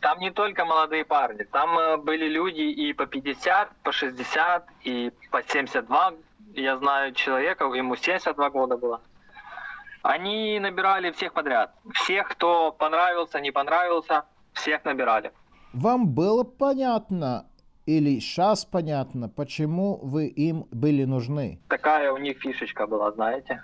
Speaker 7: Там не только молодые парни, там э, были люди и по 50, по 60, и по 72. Я знаю человека, ему 72 года было. Они набирали всех подряд. Всех, кто понравился, не понравился, всех набирали.
Speaker 6: Вам было понятно, или сейчас понятно, почему вы им были нужны?
Speaker 7: Такая у них фишечка была, знаете.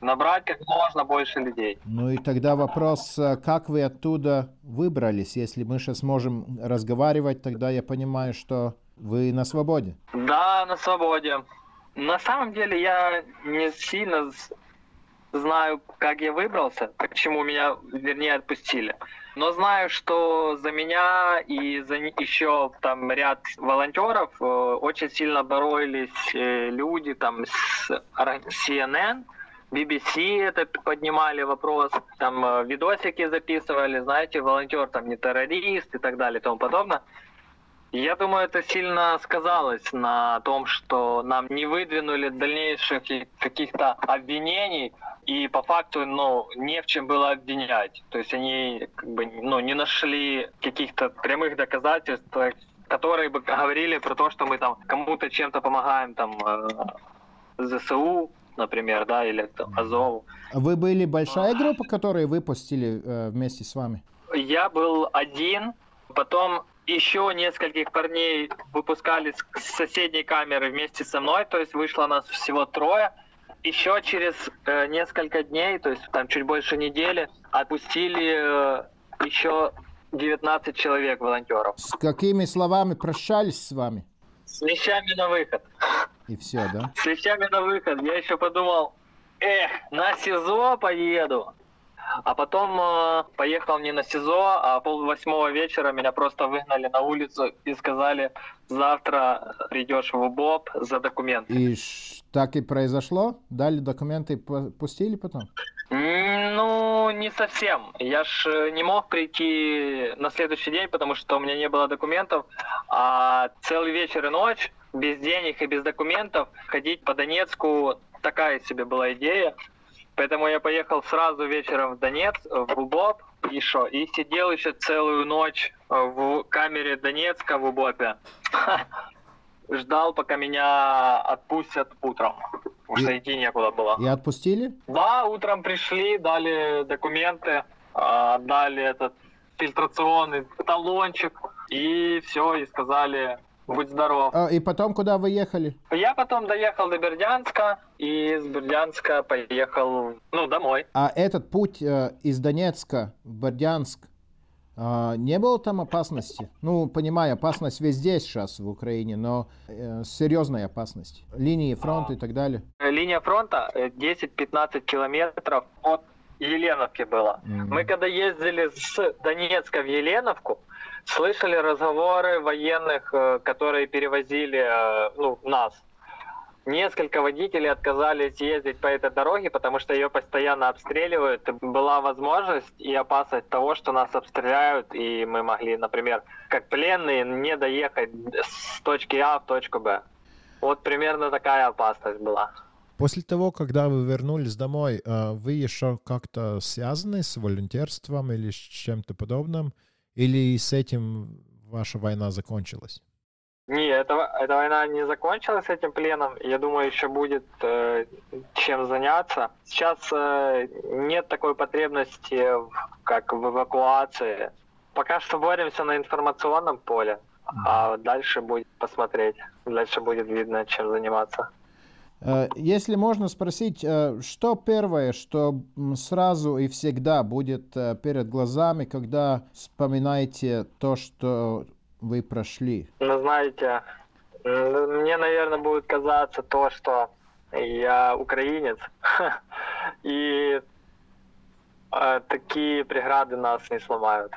Speaker 7: Набрать как можно больше людей.
Speaker 6: Ну и тогда вопрос, э, как вы оттуда выбрались? Если мы сейчас можем разговаривать, тогда я понимаю, что вы на свободе.
Speaker 7: Да, на свободе. На самом деле я не сильно знаю, как я выбрался, почему меня, вернее, отпустили но знаю, что за меня и за еще там ряд волонтеров э, очень сильно боролись э, люди там с CNN, BBC это поднимали вопрос, там э, видосики записывали, знаете, волонтер там не террорист и так далее и тому подобное. Я думаю, это сильно сказалось на том, что нам не выдвинули дальнейших каких-то обвинений, и по факту, ну, не в чем было обвинять. То есть они как бы, ну, не нашли каких-то прямых доказательств, которые бы говорили про то, что мы там кому-то чем-то помогаем, там, э, ЗСУ, например, да, или там, Азову.
Speaker 6: А вы были большая группа, которые выпустили э, вместе с вами?
Speaker 7: Я был один, потом еще нескольких парней выпускали с соседней камеры вместе со мной, то есть вышло нас всего трое. еще через э, несколько дней, то есть там чуть больше недели, отпустили э, еще 19 человек волонтеров.
Speaker 6: С какими словами прощались с вами?
Speaker 7: С вещами на выход.
Speaker 6: И все, да?
Speaker 7: С вещами на выход. Я еще подумал, эх, на СИЗО поеду. А потом э, поехал не на СИЗО, а пол восьмого вечера меня просто выгнали на улицу и сказали, завтра придешь в УБОП за документы.
Speaker 6: И так и произошло? Дали документы и пустили потом?
Speaker 7: Ну, не совсем. Я ж э, не мог прийти на следующий день, потому что у меня не было документов. А целый вечер и ночь без денег и без документов ходить по Донецку такая себе была идея. Поэтому я поехал сразу вечером в Донец, в УБОП, шо, и сидел еще целую ночь э, в камере Донецка в УБОПе. Ждал, пока меня отпустят утром. Потому что идти некуда было.
Speaker 6: И отпустили?
Speaker 7: Да, утром пришли, дали документы, а, дали этот фильтрационный талончик, и все, и сказали, будь здоров.
Speaker 6: А, и потом куда вы ехали?
Speaker 7: Я потом доехал до Бердянска, и с Бердянска поехал, ну, домой.
Speaker 6: А этот путь э, из Донецка в Бердянск, а, не было там опасности? Ну, понимаю, опасность везде сейчас в Украине, но э, серьезная опасность. Линии фронта и так далее.
Speaker 7: Э, Линия фронта э, 10-15 километров от Еленовки была.
Speaker 6: Мгм.
Speaker 7: Мы когда ездили с Донецка в Еленовку, слышали разговоры военных, э, которые перевозили э, ну, нас. Несколько водителей отказались ездить по этой дороге, потому что ее постоянно обстреливают. Была возможность и опасность того, что нас обстреляют, и мы могли, например, как пленные, не доехать с точки А в точку Б. Вот примерно такая опасность была.
Speaker 2: После того, когда вы вернулись домой, э, вы еще как-то связаны с волонтерством или с чем-то подобным? Или с этим ваша война закончилась?
Speaker 7: Не, эта, эта война не закончилась этим пленом. Я думаю, еще будет э, чем заняться. Сейчас э, нет такой потребности, в- как в эвакуации. Пока что боремся на информационном поле, а дальше будет посмотреть. Дальше будет видно, чем заниматься.
Speaker 6: Э, Если можно спросить, э, что первое, что сразу и всегда будет э, перед глазами, когда вспоминаете то, что вы прошли?
Speaker 7: Но знаете, м, мне, наверное, будет казаться то, что я украинец, и такие преграды нас не сломают.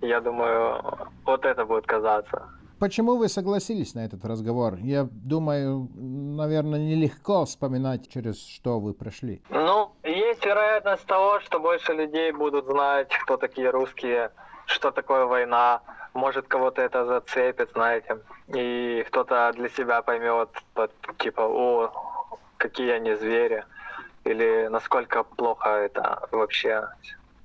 Speaker 7: Я думаю, вот это будет казаться.
Speaker 6: Почему вы согласились на этот разговор? Я думаю, наверное, нелегко вспоминать, через что вы прошли.
Speaker 7: Ну, есть вероятность того, что больше людей будут знать, кто такие русские, что такое война. Может, кого-то это зацепит, знаете. И кто-то для себя поймет, типа, о, какие они звери. Или насколько плохо это вообще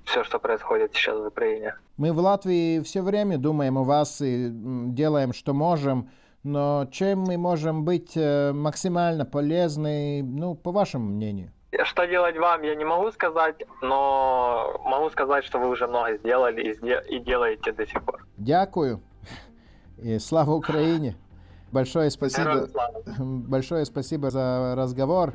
Speaker 7: все, что происходит сейчас в Украине.
Speaker 6: Мы в Латвии все время думаем о вас и делаем, что можем, но чем мы можем быть э, максимально полезны, ну, по вашему мнению?
Speaker 7: Что делать вам, я не могу сказать, но могу сказать, что вы уже много сделали и, сде- и делаете до сих пор.
Speaker 6: Дякую. И слава Украине. Большое спасибо. Большое спасибо за разговор.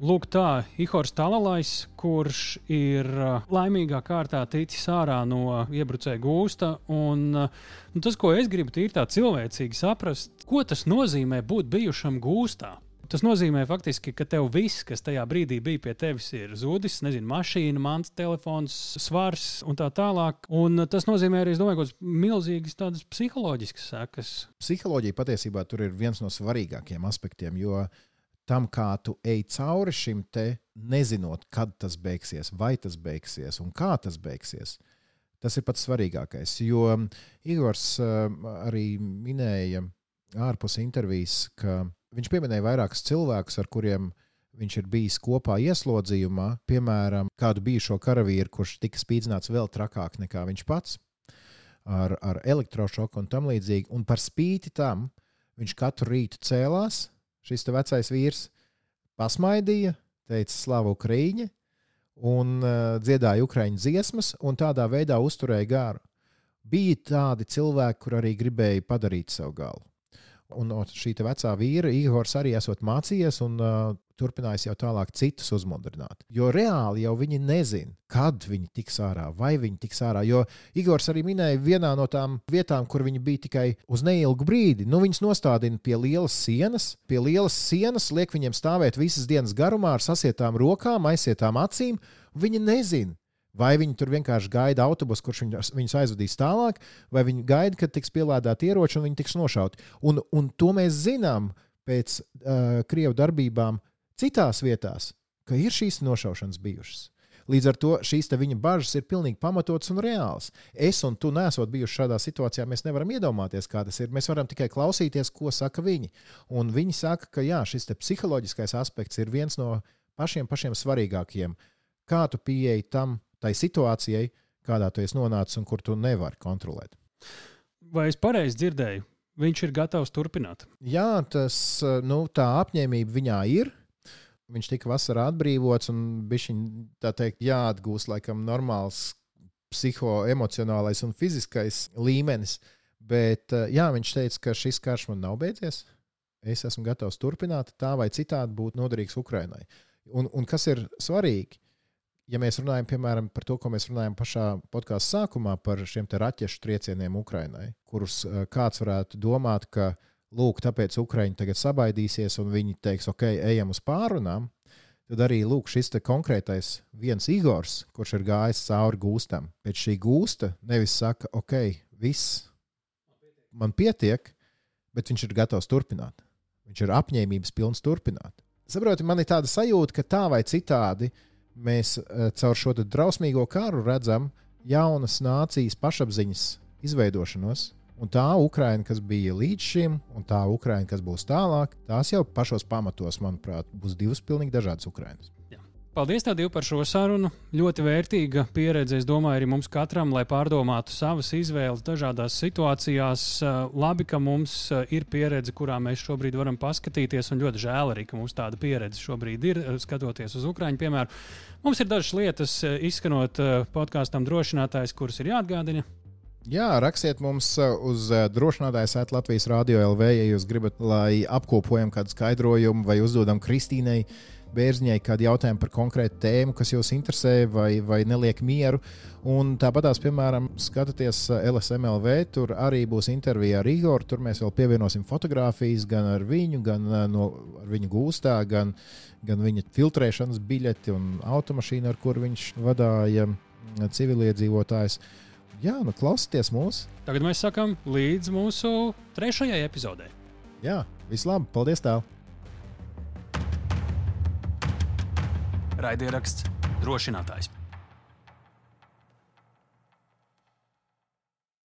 Speaker 1: Lūk, tā Ihors Talalais, kurš ir laimīgā kārtā ticis ārā no iebrucēja gūsta. Un, nu, tas, ko es gribu tīri tā cilvēcīgi saprast, ko tas nozīmē būt bijušam gūstā. Tas nozīmē faktiski, ka tev viss, kas tajā brīdī bija pie tevis, ir zudis. Nezinu, mašīna, mans telefons, svars un tā tālāk. Un tas nozīmē arī, es domāju, kaut kādas milzīgas tādas psiholoģiskas sekas.
Speaker 2: Psiholoģija patiesībā tur ir viens no svarīgākajiem aspektiem, jo tam, kā tu ej cauri šim te, nezinot, kad tas beigsies, vai tas beigsies un kā tas beigsies, tas ir pats svarīgākais. Jo Igors uh, arī minēja ārpus intervijas, ka viņš pieminēja vairākus cilvēkus, ar kuriem viņš ir bijis kopā ieslodzījumā, piemēram, kādu bijušo karavīru, kurš tika spīdzināts vēl trakāk nekā viņš pats, ar, ar elektrošoku un tam līdzīgi. Un par spīti tam viņš katru rītu cēlās, šis vecais vīrs, pasmaidīja, teica slavu Ukraiņai un uh, dziedāja ukraiņu dziesmas, un tādā veidā uzturēja garu. Bija tādi cilvēki, kur arī gribēja padarīt savu galu. Un šī vecā vīra Igors arī esot mācījies un uh, turpinājis jau tālāk citus uzmundrināt. Jo reāli jau viņi nezina, kad viņi tiks ārā, vai viņi tiks ārā. Jo Igors arī minēja vienā no tām vietām, kur viņi bija tikai uz neilgu brīdi. Nu, viņus nostādina pie lielas sienas, pie lielas sienas, liek viņiem stāvēt visas dienas garumā ar sasietām rokām, aizsietām acīm. Viņi nezina, Vai viņi tur vienkārši gaida autobusu, kurš viņus aizvedīs tālāk, vai viņi gaida, kad tiks pielādēti ieroči un viņi tiks nošauti. Un, un to mēs zinām pēc uh, Krievu darbībām citās vietās, ka ir šīs nošaušanas bijušas. Līdz ar to šīs viņa bažas ir pilnīgi pamatotas un reālas. Es un tu nesot bijuši šādā situācijā, mēs nevaram iedomāties, kā tas ir. Mēs varam tikai klausīties, ko saka viņi. Un viņi saka, ka jā, šis psiholoģiskais aspekts ir viens no pašiem, pašiem svarīgākajiem. Kā tu pieeji tam, tai situācijai, kādā tu esi nonācis un kur tu nevari kontrolēt.
Speaker 1: Vai es pareizi dzirdēju? Viņš ir gatavs turpināt.
Speaker 2: Jā, tas, nu, tā apņēmība viņā ir. Viņš tika vasarā atbrīvots un bija tā teikt, jāatgūst laikam normāls psihoemocionālais un fiziskais līmenis. Bet jā, viņš teica, ka šis karš man nav beidzies. Es esmu gatavs turpināt, tā vai citādi būt noderīgs Ukraiņai. Un, un kas ir svarīgi? ja mēs runājam piemēram par to, ko mēs runājam pašā podkāstu sākumā par šiem raķešu triecieniem Ukrainai, kurus uh, kāds varētu domāt, ka lūk, tāpēc Ukraiņi tagad sabaidīsies un viņi teiks, ok, ejam uz pārunām, tad arī lūk, šis konkrētais viens Igors, kurš ir gājis cauri gūstam, pēc šī gūsta nevis saka, ok, viss man pietiek, bet viņš ir gatavs turpināt. Viņš ir apņēmības pilns turpināt. Saprotiet, man ir tāda sajūta, ka tā vai citādi mēs eh, caur šo drausmīgo karu redzam jaunas nācijas pašapziņas izveidošanos. Un tā Ukraina, kas bija līdz šim, un tā Ukraina, kas būs tālāk, tās jau pašos pamatos, manuprāt, būs divas pilnīgi dažādas Ukrainas.
Speaker 1: Paldies, tev par šo sarunu. Ļoti vērtīga pieredze, es domāju, arī mums katram, lai pārdomātu savas izvēles dažādās situācijās. Eh, labi, ka mums eh, ir pieredze, kurā mēs šobrīd varam paskatīties, un ļoti žēl arī, ka mums tāda pieredze šobrīd ir, eh, skatoties uz Ukraiņu piemēru. Mums ir dažas lietas, izskanot podkāstam drošinātājs, kuras ir jāatgādina.
Speaker 2: Jā, rakstiet mums uz drošinātājs Latvijas Rādio LV, ja jūs gribat, lai apkopojam kādu skaidrojumu vai uzdodam Kristīnai bērziņai kādu jautājumu par konkrētu tēmu, kas jūs interesē vai, vai neliek mieru. Un tāpatās, piemēram, skatoties LSMLV, tur arī būs intervija ar Igoru. Tur mēs vēl pievienosim fotogrāfijas gan ar viņu, gan uh, no viņa gūstā, gan, gan viņa filtrēšanas biļeti un automašīnu, ar kuru viņš vadīja uh, civiliedzīvotājus. Jā, nu klausieties mūsu.
Speaker 1: Tagad mēs sakām līdz mūsu trešajai epizodei.
Speaker 2: Jā, vislabāk, paldies! Tāl.
Speaker 1: Raidieraksts drošinātājs.